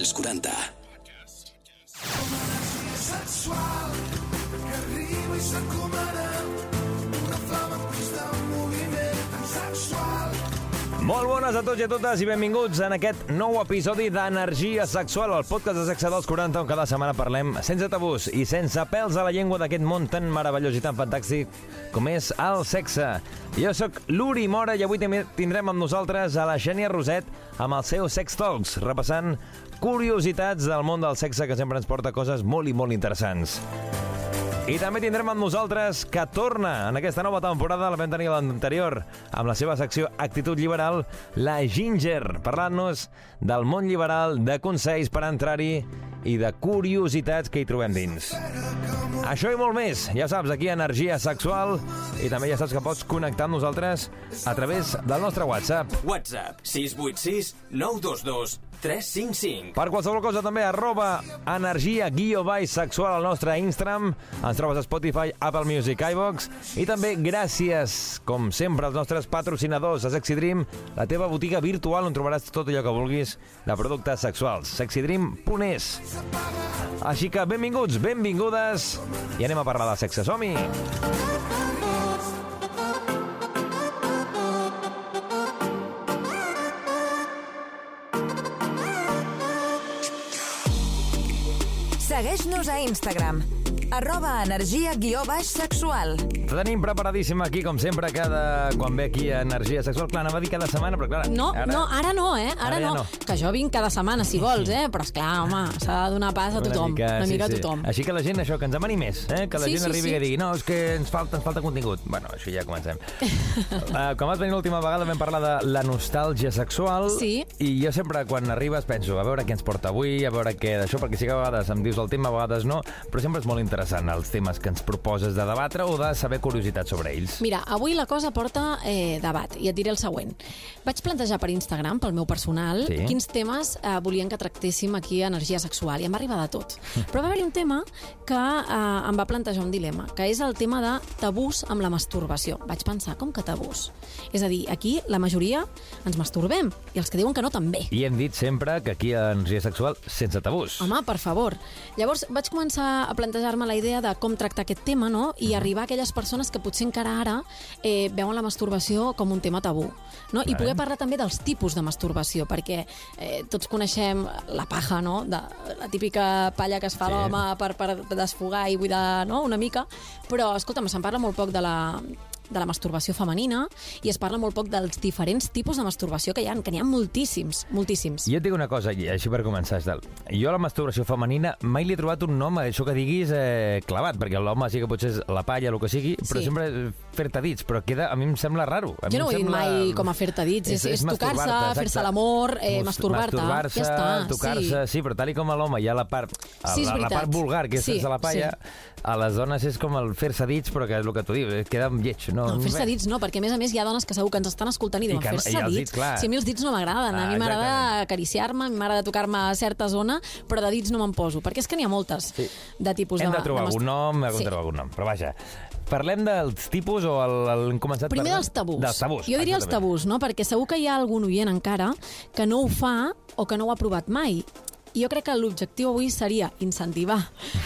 als 40. sexual que arriba i s'encomana una flama en constant moviment sexual Molt bones a tots i a totes i benvinguts en aquest nou episodi d'Energia Sexual, el podcast de Sexe dels 40, on cada setmana parlem sense tabús i sense pèls a la llengua d'aquest món tan meravellós i tan fantàstic com és el sexe. Jo sóc l'Uri Mora i avui tindrem amb nosaltres a la Xènia Roset amb el seu Sex Talks, repassant curiositats del món del sexe que sempre ens porta coses molt i molt interessants. I també tindrem amb nosaltres que torna en aquesta nova temporada, la vam tenir l'anterior, amb la seva secció Actitud Liberal, la Ginger, parlant-nos del món liberal, de consells per entrar-hi i de curiositats que hi trobem dins. Això i molt més, ja saps, aquí Energia Sexual, i també ja saps que pots connectar amb nosaltres a través del nostre WhatsApp. WhatsApp 686 922 355. Per qualsevol cosa també, arroba energia guió baix sexual al nostre Instagram. Ens trobes a Spotify, Apple Music, iVox. I també gràcies, com sempre, als nostres patrocinadors, a Sexy Dream, la teva botiga virtual on trobaràs tot allò que vulguis de productes sexuals. sexydream.es Així que benvinguts, benvingudes, i anem a parlar de sexe. Som-hi! Segueix-nos a Instagram, arroba energia guió baix sexual. Tenim preparadíssim aquí, com sempre, cada... quan ve aquí a Energia Sexual. Clar, anava a dir cada setmana, però clar... No, ara... no, ara no, eh? Ara, Ara ja no. no. Que jo vinc cada setmana, si vols, eh? Però esclar, home, s'ha de donar pas a tothom. Una mica, a tothom. Així que la gent, això, que ens demani més, eh? que la Sí, gent sí, arribi sí. i digui no, és que ens falta, ens falta contingut. Bueno, això ja comencem. uh, com vas venir l'última vegada vam parlar de la nostàlgia sexual Sí. i jo sempre quan arribes penso a veure què ens porta avui, a veure què d'això, perquè sí que a vegades em dius el tema, a vegades no, però sempre és molt interessant els temes que ens proposes de debatre o de saber curiositats sobre ells. Mira, avui la cosa porta eh, debat i et diré el següent. Vaig plantejar per Instagram, pel meu personal, Sí. quins temes eh, volien que tractéssim aquí a Energia Sexual i em va arribar de tot. Però va haver-hi un tema que eh, em va plantejar un dilema, que és el tema de tabús amb la masturbació. Vaig pensar, com que tabús? És a dir, aquí la majoria ens masturbem i els que diuen que no també. I hem dit sempre que aquí a Energia Sexual sense tabús. Home, per favor. Llavors vaig començar a plantejar-me la idea de com tractar aquest tema, no? I arribar a aquelles persones que potser encara ara eh, veuen la masturbació com un tema tabú. No? I poder parlar també dels tipus de masturbació, perquè eh, tots coneixem la paja, no? De, la típica palla que es fa sí. l'home per, per desfogar i buidar no? una mica, però, escolta'm, se'n parla molt poc de la de la masturbació femenina i es parla molt poc dels diferents tipus de masturbació que hi ha, que n'hi ha moltíssims, moltíssims. Jo et dic una cosa, així per començar, Estel. Jo a la masturbació femenina mai li he trobat un nom, això que diguis, eh, clavat, perquè l'home sí que potser és la palla, el que sigui, però Sí. sempre és fer-te dits, però queda, a mi em sembla raro. A Jo no ho he dit sembla- mai com a fer-te dits, és, és, tocar-se, masturbar-te, fer-se l'amor, eh, masturbar-te, Masturbar-se, ja està, tocar-se, sí. però tal i com a l'home hi ha la part, Sí, és la, la part vulgar, que és Sí, fer-se la palla, a les dones és com el fer-se dits, però que és el que tu dius, eh, queda lleig. No, No, fer-se dits no, perquè a més a més hi ha dones que segur que ens estan escoltant i diuen fer-se dits. dits, clar. Si a mi els dits no m'agraden, a Ah, mi m'agrada acariciar-me, a mi m'agrada tocar-me a certa zona, però de dits no me'n poso, perquè és que n'hi ha moltes Sí. de tipus Hem de... de trobar de algun nom, hem de Sí. trobar algun nom, però vaja. Parlem dels tipus o el, el, hem començat Primer dels tabús. Dels tabús. Jo diria els tabús, no? perquè segur que hi ha algun oient encara que no ho fa o que no ho ha provat mai. Jo crec que l'objectiu avui seria incentivar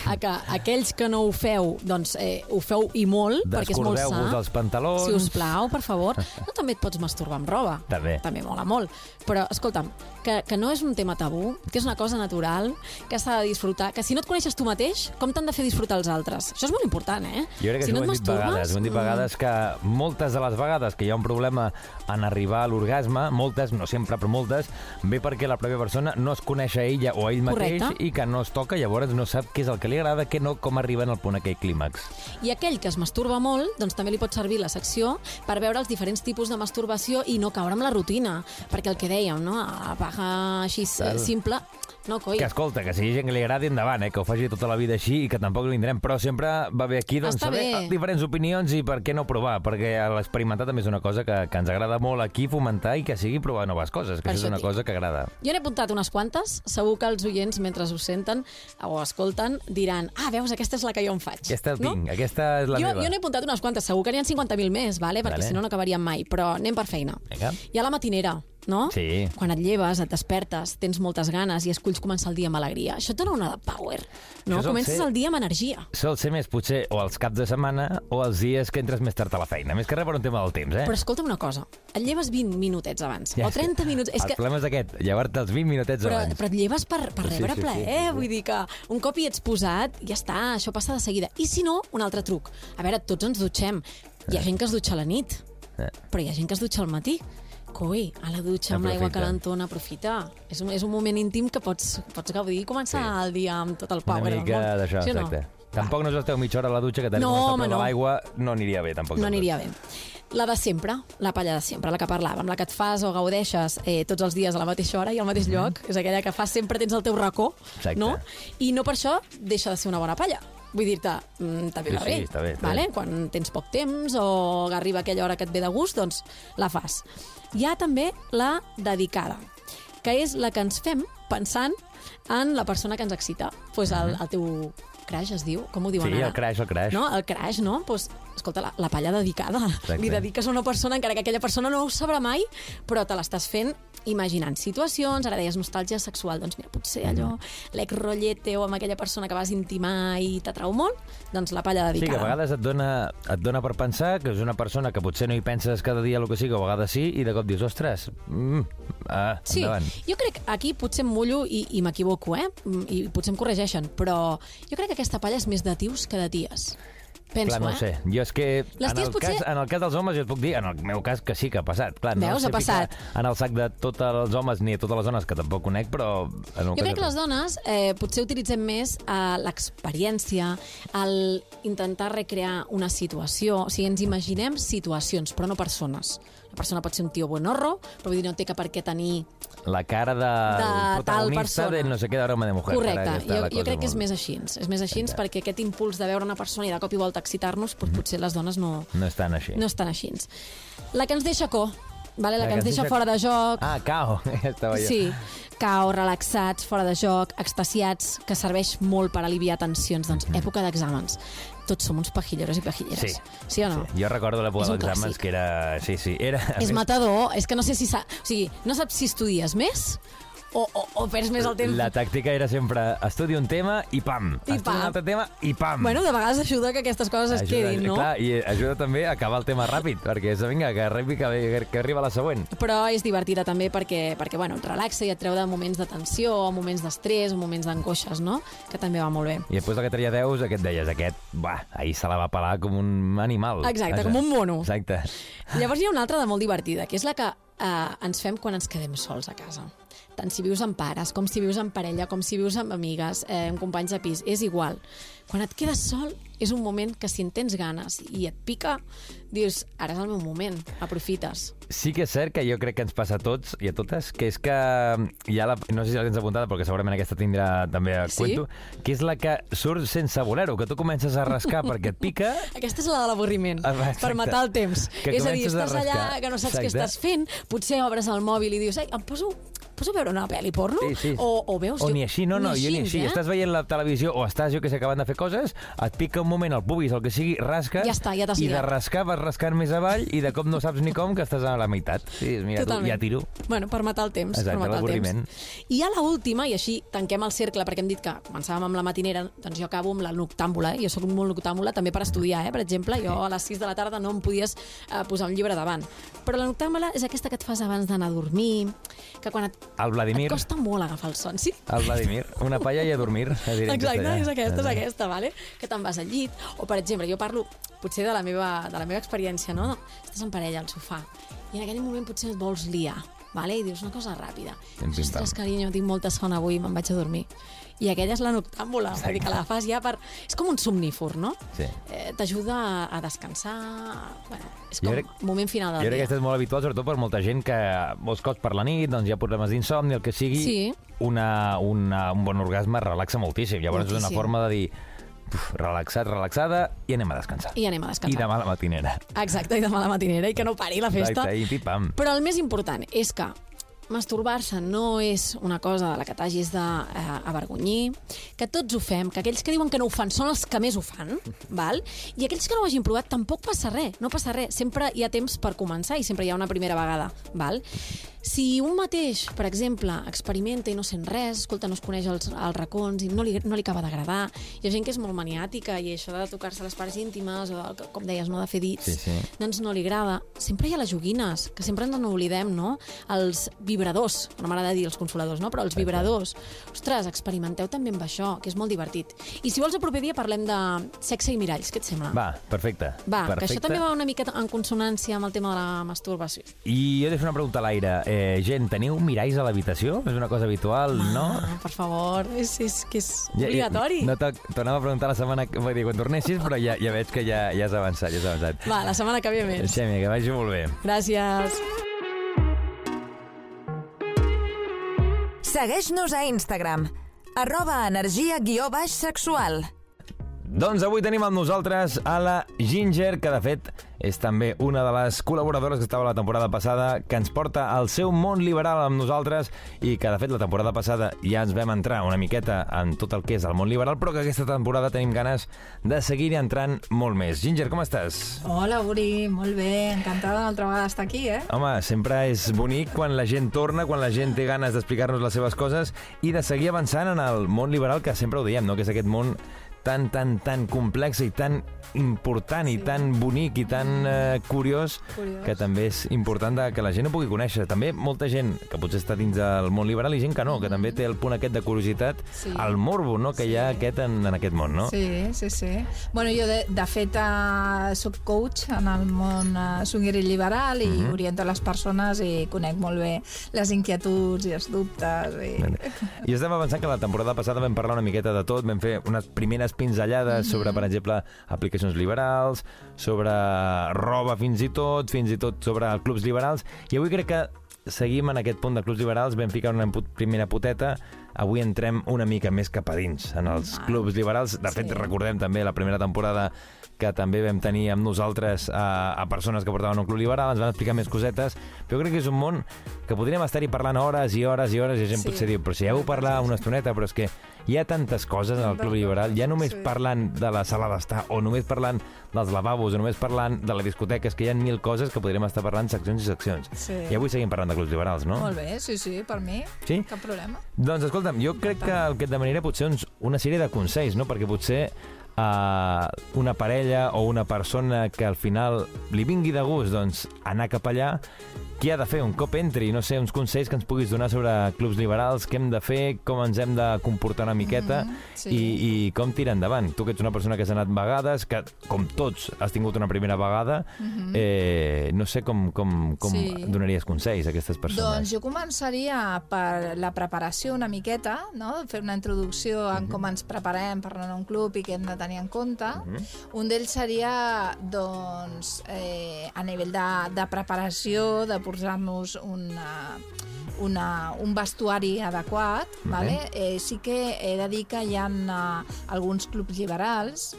a que aquells que no ho feu, doncs eh, ho feu i molt, perquè és molt sa. Descordeu-vos els pantalons. Si us plau, per favor. No també et pots masturbar amb roba. També. També mola molt. Però, escolta'm, que, que no és un tema tabú, que és una cosa natural, que s'ha de disfrutar, que si no et coneixes tu mateix, com t'han de fer disfrutar els altres? Això és molt important, eh? Jo crec que si no ho hem dit vegades, ho hem dit mm, vegades que moltes de les vegades que hi ha un problema en arribar a l'orgasme, moltes, no sempre, però moltes, ve perquè la pròpia persona no es coneix a ella o ell mateix Correcte. i que no es toca, llavors no sap què és el que li agrada, què no, com arriben al punt aquell clímax. I aquell que es masturba molt, doncs també li pot servir la secció per veure els diferents tipus de masturbació i no caure amb la rutina. Perquè el que dèiem, no? A paja així Tal. eh, simple, no, coi. Que escolta, que si hi ha gent que li agradi endavant, eh, que ho faci tota la vida així i que tampoc li però sempre va bé aquí doncs, Està saber bé. diferents opinions i per què no provar, perquè l'experimentar també és una cosa que, que ens agrada molt aquí fomentar i que sigui provar noves coses, que Per això és una dic. cosa que agrada. Jo n'he apuntat unes quantes, segur que els oients, mentre ho senten o escolten, diran, ah, veus, aquesta és la que jo em faig. Aquesta el tinc, aquesta és la jo, meva. jo n'he apuntat unes quantes, segur que n'hi ha 50.000 més, vale? perquè Vale. si no, no acabaríem mai, però anem per feina. Vinga. Hi ha la matinera, no? Sí. Quan et lleves, et despertes, tens moltes ganes i esculls començar el dia amb alegria. Això et dona una de power, no? Comences ser- el dia amb energia. Sol ser més, potser, o els caps de setmana o els dies que entres més tard a la feina. Més que res per un tema del temps, eh? Però escolta'm una cosa, et lleves 20 minutets abans, Ja o 30 minuts... És el que, problema és aquest, llevar-te els 20 minutets però, abans. però et lleves per, per rebre sí, sí, plaer, sí, sí. vull dir que un cop hi ets posat, ja està, això passa de seguida. I si no, un altre truc. A veure, tots ens dutxem. Hi ha gent que es dutxa a la nit, Eh. però hi ha gent que es dutxa al matí. Coi, a la dutxa amb l'aigua calentona, aprofita. És un, és un moment íntim que pots, pots gaudir i començar Sí. el dia amb tot el Una power del mica d'això, Sí o no? exacte. Tampoc no us esteu mitja hora a la dutxa, que tal No, home, no. l'aigua, no aniria bé, tampoc. No aniria bé. La de sempre, la palla de sempre, la que parlàvem, la que et fas o gaudeixes eh, tots els dies a la mateixa hora i al mateix lloc, és aquella que fas sempre, tens el teu racó. Exacte. no? I no per això deixa de ser una bona palla. Vull dir-te, mm, també Sí, va sí, bé. està bé, està vale? bé. Quan tens poc temps o arriba aquella hora que et ve de gust, doncs la fas. Hi ha també la dedicada, que és la que ens fem pensant en la persona que ens excita. Pues el, el teu crash es diu, com ho diuen Mhm. Sí, ara? el crash, el crash. No, el crash, no? Pues, escolta, la, la palla dedicada. Exacte. Li dediques a una persona, encara que aquella persona no ho sabrà mai, però te l'estàs fent imaginant situacions, ara deies nostàlgia sexual, doncs mira, potser allò, l'ex-rotllet teu amb aquella persona que vas intimar i t'atrau molt, doncs la palla Sí, que dedicada. a vegades et dona, et dona per pensar que és una persona que potser no hi penses cada dia el que sigui, o a vegades sí, i de cop dius, ostres, mm, ah, Sí, endavant. jo crec que aquí potser em mullo i, i m'equivoco, eh? Mm, I potser em corregeixen, però jo crec que aquesta palla és més de tios que de ties. Penso, Clar, no eh? sé. Jo és que en el, potser- cas, en el cas dels homes jo et puc dir, en el meu cas, que sí que ha passat. Clar, no Veus, ha passat. En el sac de tots els homes ni de totes les dones, que tampoc conec, però... En Jo cas crec que les dones eh, potser utilitzem més eh, l'experiència, el intentar recrear una situació, o sigui, ens imaginem situacions, però no persones. La persona pot ser un tio buenorro, però vull dir, no té que per què tenir... La cara de, tal protagonista persona. de no sé què d'aroma de mujer. Correcte, Ara ja està jo, la jo crec que és molt- més així. És més així perquè aquest impuls de veure una persona i de cop i volta excitar-nos, doncs potser les dones no, No és tan així. no estan així. La que ens deixa co, vale? la, que ens deixa fora de joc, Ah, cao. Estava jo. Sí, cao, relaxats, fora de joc, extasiats, que serveix molt per aliviar tensions. Doncs època d'exàmens. Tots som uns pajilleros i pajilleres. Sí. sí o no? Sí. Jo recordo l'època És un d'exàmens que era... Sí, sí, era... És més, matador, és que no sé si... Sa... O sigui, no saps si estudies més o, o, o perds més el temps. La tàctica era sempre estudia un tema i pam. I Estudia pam. un altre tema i pam. Bueno, de vegades ajuda que aquestes coses es ajuda, quedin, no? Clar, i ajuda també a acabar el tema ràpid, perquè és, vinga, que arribi, que, que arriba la següent. Però és divertida també perquè, perquè bueno, et relaxa i et treu de moments de tensió, o moments d'estrès, o moments d'angoixes, no? Que també va molt bé. I després del que tenia 10, aquest deies, aquest, va, ahir se la va pelar com un animal. Exacte, com un mono. Exacte. Llavors hi ha una altra de molt divertida, que és la que eh, ens fem quan ens quedem sols a casa. Tant si vius amb pares, com si vius amb parella, com si vius amb amigues, eh, amb companys de pis, és igual. Quan et quedes sol, és un moment que si en tens ganes i et pica, dius, ara és el meu moment, aprofites. Sí que és cert que jo crec que ens passa a tots i a totes, que és que hi ha la, no sé si la tens apuntada, perquè segurament aquesta tindrà també a Sí? cuento, que és la que surt sense voler-ho, que tu comences a rascar perquè et pica Aquesta és la de l'avorriment, Ah, per matar el temps. Que és a dir, comences a estàs allà que no saps què Exacte. estàs fent, potser obres el mòbil i dius, ei, em poso, poso a veure una pel·li porno? Sí, sí. O, o veus... O jo- ni així, no, no, jo ni així. eh? Estàs veient la televisió o estàs, jo que sé, acabant de fer coses, et pica un moment el pubis, el que sigui, rasques... Ja està, ja t'has I de rascar vas rascant més avall i de cop no saps ni com que estàs a la meitat. Sí, mira, tu, Totalment. ja tiro. Bueno, per matar el temps. Exacte, per matar el temps. I a l'última, i així tanquem el cercle, perquè hem dit que començàvem amb la matinera, doncs jo acabo amb la noctàmbula, eh? jo sóc molt noctàmbula també per estudiar, eh? per exemple, jo a les 6 de la tarda no em podies eh, posar un llibre davant. Però la noctàmbula és aquesta que et fas abans d'anar a dormir, que quan et, El Vladimir, et costa molt agafar el son, sí? el Vladimir, una palla i a dormir. a dir Exacte, és aquesta, és aquesta, vale? que te'n vas al llit. O, per exemple, jo parlo potser de la meva, de la meva experiència, no? Estàs en parella al sofà i en aquell moment potser et vols liar, vale? i dius una cosa ràpida. Ostres, carinyo, tinc molta son avui, me'n vaig a dormir. I aquella és la noctàmbula, vull dir que la fas ja per... És com un somnífor, no? Sí. Eh, T'ajuda a, descansar... Bueno, és Jo com crec- moment final Jo del crec que dia. aquesta és molt habitual, sobretot per molta gent que molts cops per la nit doncs hi ha problemes d'insomni, el que sigui, Sí. una, una, un bon orgasme relaxa moltíssim. Llavors és una Moltíssim. forma de dir uf, relaxat, relaxada, i anem a descansar. I anem a I descansar. demà a la matinera. Exacte, i demà a la matinera, i que no pari la festa. Exacte, i pim-pam. Però el més important és que masturbar-se no és una cosa de la que t'hagis d'avergonyir, que tots ho fem, que aquells que diuen que no ho fan són els que més ho fan, val? i aquells que no ho hagin provat tampoc passa res, no passa res, sempre hi ha temps per començar i sempre hi ha una primera vegada. Val? Si un mateix, per exemple, experimenta i no sent res, escolta, no es coneix els, els racons i no li, no li acaba d'agradar, hi ha gent que és molt maniàtica i això de tocar-se les parts íntimes o, com deies, no de fer dits, Sí, sí. doncs no li agrada. Sempre hi ha les joguines, que sempre ens n'oblidem, no? Els vibradors, no m'agrada dir els consoladors, no? Però els vibradors. Ostres, experimenteu també amb això, que és molt divertit. I si vols, el proper dia parlem de sexe i miralls, què et sembla? Va, perfecte. Va, que perfecte. això també va una mica en consonància amb el tema de la masturbació. I jo he de fer una pregunta a l'aire. Eh, gent, teniu miralls a l'habitació? És una cosa habitual, no? Ah, per favor, és, és que és Ja- ja- obligatori. No t'ho t'ho anava a preguntar la setmana... que- Vull dir, quan tornessis, però ja, ja veig que ja, ja has avançat, ja has avançat. Va, la setmana que ve més. Xèmia, que vagi molt bé. Gràcies. Segueix-nos a Instagram. Arroba energia guió baix sexual. Doncs avui tenim amb nosaltres a la Ginger, que de fet és també una de les col·laboradores que estava la temporada passada, que ens porta al seu món liberal amb nosaltres i que de fet la temporada passada ja ens vam entrar una miqueta en tot el que és el món liberal, però que aquesta temporada tenim ganes de seguir entrant molt més. Ginger, com estàs? Hola, Uri, molt bé, encantada una altra vegada d'estar aquí, eh? Home, sempre és bonic quan la gent torna, quan la gent té ganes d'explicar-nos les seves coses i de seguir avançant en el món liberal, que sempre ho diem, no? que és aquest món tan, tan, tan complex i tan important sí. i tan bonic i tan eh, curiós, Curiós. que també és important de, que la gent ho pugui conèixer. També molta gent que potser està dins del món liberal i gent que no, que també té el punt aquest de curiositat, Sí. el morbo no? que hi ha aquest en, en aquest món, no? Sí, sí, sí. Bueno, jo, de, de fet, uh, soc coach en el món uh, swinger i liberal i Mhm. oriento les persones i conec molt bé les inquietuds i els dubtes. I... I estava pensant que la temporada passada vam parlar una miqueta de tot, vam fer unes primeres pinzellades sobre, per exemple, aplicacions liberals, sobre roba fins i tot, fins i tot sobre clubs liberals, i avui crec que seguim en aquest punt de clubs liberals, vam ficar una primera puteta, avui entrem una mica més cap a dins, en els clubs liberals. De fet, Sí. recordem també la primera temporada que també vam tenir amb nosaltres a, a persones que portaven un club liberal, ens van explicar més cosetes, però jo crec que és un món que podríem estar-hi parlant hores i hores i hores i la gent Sí. potser diu, però si heu parlar una estoneta, però és que hi ha tantes coses en el club liberal, ja només Sí. parlant de la sala d'estar o només parlant dels lavabos o només parlant de la discoteca, és que hi ha mil coses que podríem estar parlant seccions i seccions. Sí. I avui seguim parlant de clubs liberals, no? Molt bé, sí, sí, per mi, Sí? cap problema. Doncs escolta'm, jo crec que el que et demanaré potser uns, una sèrie de consells, no? Perquè potser uh, una parella o una persona que al final li vingui de gust doncs, anar cap allà, què ha de fer un cop entri? No sé, uns consells que ens puguis donar sobre clubs liberals, què hem de fer, com ens hem de comportar una miqueta sí. i, i com tirar endavant. Tu que ets una persona que has anat vegades, que com tots has tingut una primera vegada, eh, no sé com, com, com Sí. donaries consells a aquestes persones. Doncs jo començaria per la preparació una miqueta, no? fer una introducció en com ens preparem per anar a un club i què hem de tenir en compte. Un d'ells seria doncs, eh, a nivell de, de preparació, de posar-nos una, una, un vestuari adequat. Vale? Eh, sí que he de dir que hi ha uh, alguns clubs liberals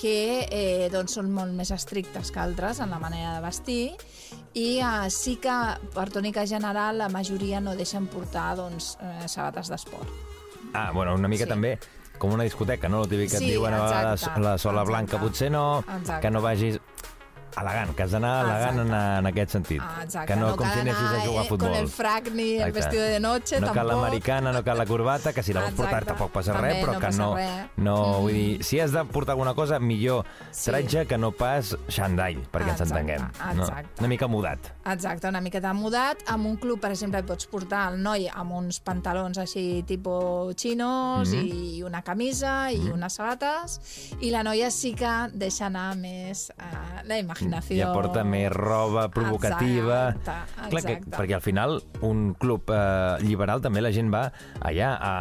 que eh, doncs són molt més estrictes que altres en la manera de vestir i eh, sí que per tònica general la majoria no deixen portar doncs, eh, sabates d'esport. Ah, bueno, una mica Sí. també com una discoteca, no? El típic que et Sí, diuen a vegades exacte, la sola exacte. blanca potser no, Exacte. que no vagis elegant, que has d'anar elegant en, en aquest sentit. Ah, exacte. Que no, com cal si anessis a jugar a eh, futbol. Con el frac ni el Exacte. vestido de noche, no cal tampoc. l'americana, no cal la corbata, que si la vols portar tampoc passa També res, però no que no... res. no Mhm. vull dir, si has de portar alguna cosa, millor Sí. tretge que no pas xandall, perquè ens Exacte, entenguem. No? Una mica mudat. Exacte, una miqueta mudat. Amb un club, per exemple, et pots portar el noi amb uns pantalons així tipus chinos Mhm. i una camisa i unes sabates i la noia sí que deixa anar més uh, la imaginació. Ja porta més roba provocativa. Exacte, Clar que, exacte. perquè al final un club eh, liberal també la gent va allà a,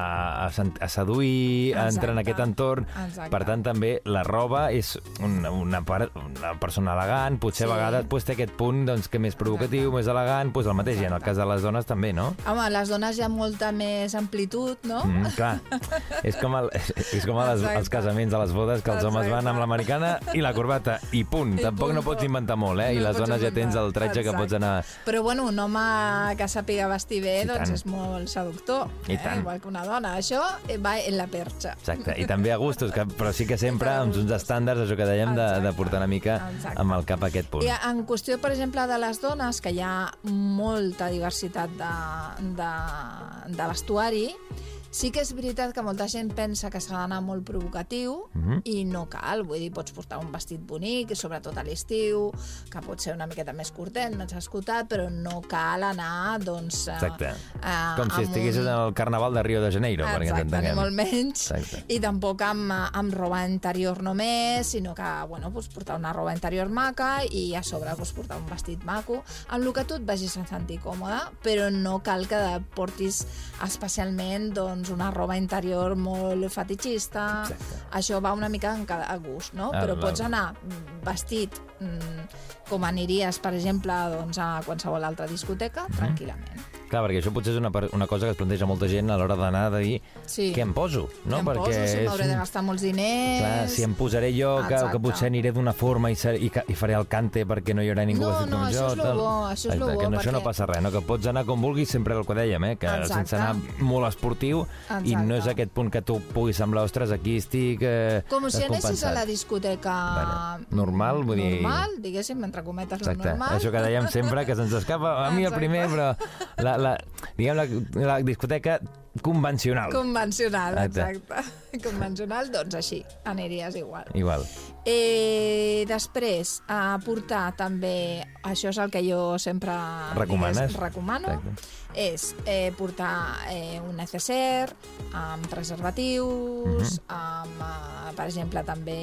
a, a seduir, a entrar en Exacte, aquest entorn. exacte. Per tant, també la roba és una, una, part, una persona elegant, potser Sí. a vegades pues, té aquest punt doncs, que més provocatiu, més elegant, pues, el mateix, i en el cas de les dones també, no? Home, les dones hi ha molta més amplitud, no? Mm, clar, és com, el, és com a les, Exacte. els casaments, a les bodes, que els homes van amb Exacte. l'americana i la corbata, i punt. I Tampoc punt, no pots pots inventar molt, eh? I No les pots dones ja tens el tretge que Exacte. pots anar... Però, bueno, un home que sàpiga vestir bé, I doncs tant. és molt seductor. I eh? tant. Igual que una dona. Això eh, va en la perxa. Exacte, i també a gustos, que, però sí que sempre amb uns estàndards, això que dèiem, de, de portar una mica Exacte. amb el cap a aquest punt. I en qüestió, per exemple, de les dones, que hi ha molta diversitat de, de, de vestuari, sí que és veritat que molta gent pensa que s'ha d'anar molt provocatiu Mhm. i no cal. Vull dir, pots portar un vestit bonic, sobretot a l'estiu, que pot ser una miqueta més curtet, més escotat, però no cal anar, doncs... Exacte. eh, Com si estiguessis un- en el Carnaval de Rio de Janeiro, perquè Exacte, ni entenguem. molt menys. Exacte. I tampoc amb, amb roba interior només, sinó que, bueno, pues, portar una roba interior maca i a sobre pues, portar un vestit maco, amb el que tu et vagis a sentir còmode, però no cal que portis especialment doncs, una roba interior molt fetichista. Exacte. Això va una mica en cada gust, no? Ah, però val. pots anar mm, vestit mm, com aniries, per exemple, doncs, a qualsevol altra discoteca, Mhm. tranquil·lament. Clar, perquè això potser és una, una cosa que es planteja molta gent a l'hora d'anar de dir Sí. què em poso, no? Què em poso, si és m'hauré de gastar molts diners... Clar, si em posaré jo, que, que potser aniré d'una forma i, ser, i, i faré el cante perquè no hi haurà ningú No, vestit no, com això jo. és lo tal. bo, això és Exacte, bo, que no, això no perquè- passa res, no? que pots anar com vulguis, sempre el que dèiem, eh? que Exacte. sense anar molt esportiu i Exacte. no és aquest punt que tu puguis semblar, ostres, aquí estic eh, Com si anessis a la discoteca... Bueno, normal, vull dir- Normal, diguéssim, entre cometes, Exacte, normal. això que dèiem sempre, que se'ns escapa a mi el primer, però la, la, diguem la, la discoteca convencional. Convencional, Exacte. exacte. Convencional, doncs així, aniries igual. Igual. Eh, després, a portar també, això és el que jo sempre Recomanes? digués, recomano, Exacte. és eh, portar eh, un necessaire amb preservatius, amb, eh, per exemple, també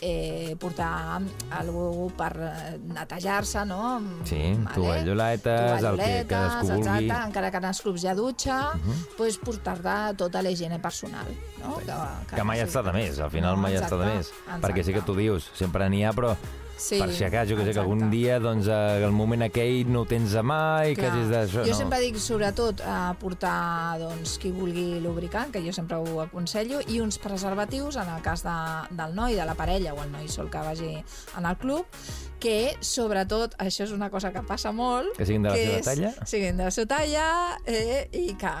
eh, portar algú per eh, netejar-se, no? Sí, tovalloletes, el que cadascú vulgui. Mhm. Exacte, encara que en els clubs hi ha dutxa, pues portar-te tota la higiene personal, no? Que, Que mai està de més, al final No, mai està de més. exacte. Perquè sí que tu dius, sempre n'hi ha, però Sí, per si acaso, jo que sé, que algun dia, doncs, eh, el moment aquell no ho tens a mà i que Clar. hagis d'això. Jo no. sempre dic, sobretot, a portar doncs, qui vulgui lubricant, que jo sempre ho aconsello, i uns preservatius, en el cas de, del noi, de la parella o el noi sol que vagi en el club, que, sobretot, això és una cosa que passa molt... Que siguin de la que seva talla. Siguin de la seva talla eh, i que,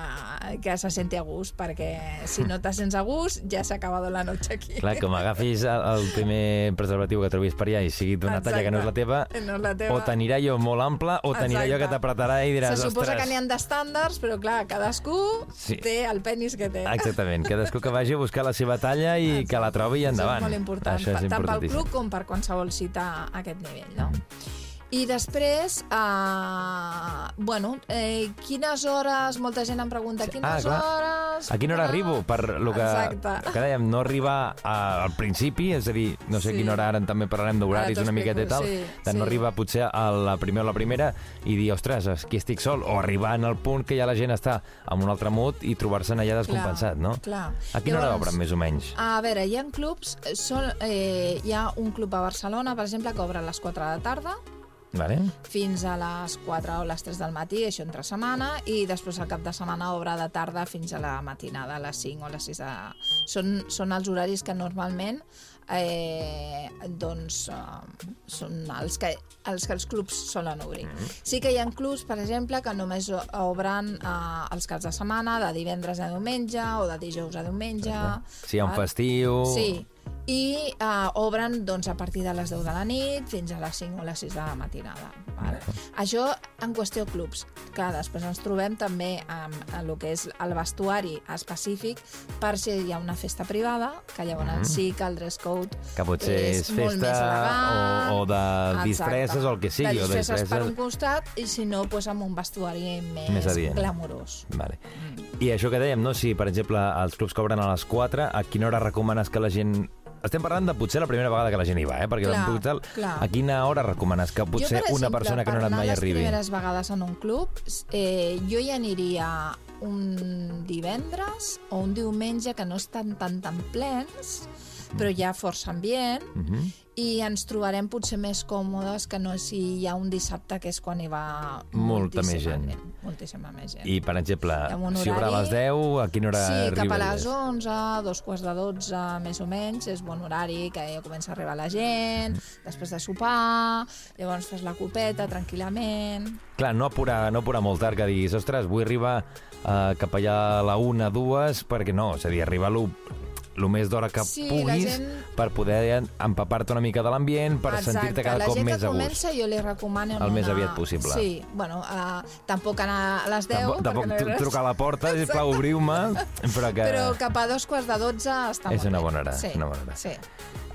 que se senti a gust, perquè si no te sents a gust, ja s'ha acabat la noche aquí. Clar, com agafis el, el primer preservatiu que trobis per allà i sigui d'una talla que no és la teva, No és la teva. o t'anirà allò molt ample o t'anirà allò que Exacte. t'apretarà i diràs, Se suposa ostres... que n'hi ha d'estàndards, però clar, cadascú Sí. té el penis que té. Exactament, cadascú que vagi a buscar la seva talla i que la trobi i endavant. Això és molt important, Això és tant pel club com per qualsevol cita aquest nivell, no? I després, uh, bueno, eh, quines hores, molta gent em pregunta, quines Ah, clar. hores... A quina hora arribo? Per lo que, Exacte. que dèiem, no arribar a, al principi, és a dir, no sé Sí. a quina hora, ara també parlarem d'horaris Ara una miqueta i tal, sí, de no sí. arribar potser a la primera o la primera i dir, ostres, aquí estic sol, o arribar en el punt que ja la gent està amb un altre mood i trobar-se'n allà descompensat, no? clar. A quina hora Llavors, obren, més o menys? A veure, hi ha clubs, eh, són, eh, hi ha un club a Barcelona, per exemple, que obre a les 4 de la tarda, Vale? fins a les 4 o les 3 del matí, això entre setmana, i després al cap de setmana obre de tarda fins a la matinada, a les 5 o les 6 de... Són, són els horaris que normalment eh, doncs, eh, són els que, els que els clubs solen obrir. Sí que hi ha clubs, per exemple, que només obren eh, els caps de setmana, de divendres a diumenge o de dijous a diumenge. Si hi ha un festiu... Sí, i uh, obren doncs, a partir de les 10 de la nit fins a les 5 o les 6 de la matinada. Val? Això en qüestió clubs. Clar, després ens trobem també amb, el que és el vestuari específic per si hi ha una festa privada, que llavors sí que el dress code Que potser és molt festa més elegant. o- o de disfresses o el que sigui, De o de disfresses per disfresses- un costat i si no, doncs, amb un vestuari més, Més adient. glamurós. Vale. I això que dèiem, no? si per exemple els clubs cobren a les 4, a quina hora recomanes que la gent... Estem parlant de potser la primera vegada que la gent hi va, eh? perquè Clar, Puigdal, clar. a quina hora recomanes que potser jo, per una exemple, persona que no ha per anat mai arribi? les primeres vegades en un club, eh, jo hi aniria un divendres o un diumenge que no estan tan tan plens, però hi ha força ambient, Mhm. i ens trobarem potser més còmodes que no si hi ha un dissabte, que és quan hi va Molta més gent moltíssima més gent. I, per exemple, horari, si obre a les 10, a quina hora sí, arriba? Sí, cap a les 11, dos quarts de 12, més o menys, és bon horari, que ja comença a arribar la gent, mm. després de sopar, llavors fas la copeta tranquil·lament... Clar, no apurar, no apurar molt tard, que diguis, ostres, vull arribar eh, cap allà a la 1, 2, perquè no, és a dir, arribar a el més d'hora que sí, puguis gent... per poder empapar-te una mica de l'ambient, per sentir-te cada cop més a gust. La gent que comença jo li recomano el una... més aviat possible. Sí, bueno, uh, tampoc anar a les 10... Tampoc, tampoc no trucar a la porta, sisplau, obriu-me, però que... Però cap a dos quarts de 12 està és molt una bona hora, sí, una bona hora. Sí.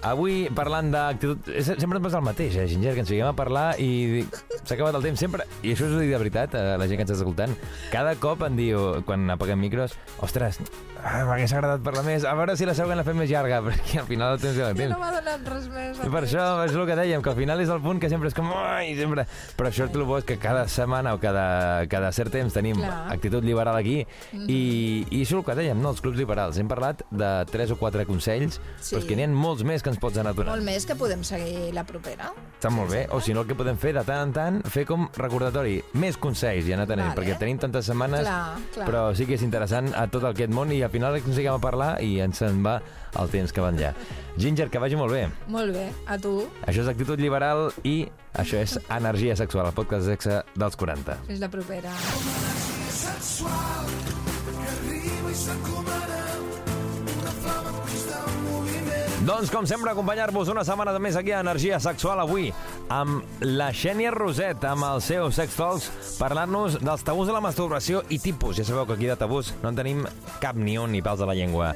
Avui, parlant d'actitud... Sempre et passa el mateix, eh, Ginger, que ens fiquem a parlar i s'ha acabat el temps sempre. I això és ho dic de veritat a la gent que ens està escoltant. Cada cop em diu, quan apaguem micros, ostres, m'hagués agradat parlar més. A veure si la següent la fem més llarga, perquè al final el temps ja I temps. no m'ha donat res més. I per això és el que dèiem, que al final és el punt que sempre és com... Ai, sempre... Però això és el bo, és que cada setmana o cada, cada cert temps tenim Clar. actitud liberal aquí i, i això és el que dèiem, no? Els clubs liberals. Hem parlat de tres o quatre consells, Sí. però és que n'hi ha molts més que ens pots anar donant. Molt més que podem seguir la propera. Està molt bé. O si no, el que podem fer de tant en tant, fer com recordatori. Més consells, ja no tenim, Vale. perquè tenim tantes setmanes, Clar, clar. però sí que és interessant a tot aquest món i al final ens fiquem a parlar i ens en va el temps que van ja. Ginger, que vagi molt bé. Molt bé, a tu. Això és actitud liberal i això és energia sexual, el podcast de sexe dels 40. Fins la propera. sexual que arriba i s'encomana Doncs, com sempre, acompanyar-vos una setmana de més aquí a Energia Sexual avui amb la Xènia Roset, amb el seu Sex Talks, parlant-nos dels tabús de la masturbació i tipus. Ja sabeu que aquí de tabús no en tenim cap ni un ni pals a la llengua.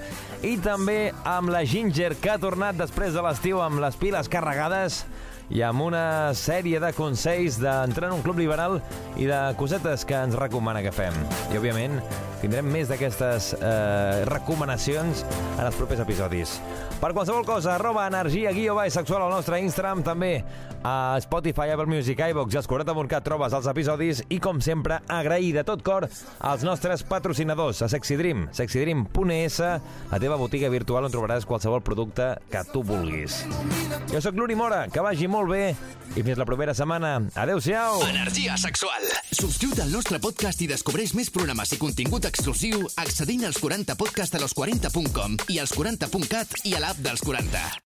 I també amb la Ginger, que ha tornat després de l'estiu amb les piles carregades i amb una sèrie de consells d'entrar en un club liberal i de cosetes que ens recomana que fem. I, òbviament, tindrem més d'aquestes eh, recomanacions en els propers episodis. Per qualsevol cosa, arroba energia guió baix sexual al nostre Instagram, també a Spotify, Apple Music, iVox i 40.cat trobes els episodis i, com sempre, agrair de tot cor als nostres patrocinadors, a Sexy Dream, sexydream.es, la teva botiga virtual on trobaràs qualsevol producte que tu vulguis. Jo sóc l'Uri Mora, que vagi molt bé i fins la propera setmana. Adéu-siau! Energia sexual. Subscriu't al nostre podcast i descobreix més programes i contingut exclusiu accedint als 40 podcast a los40.com i als 40.cat i a l'app dels 40.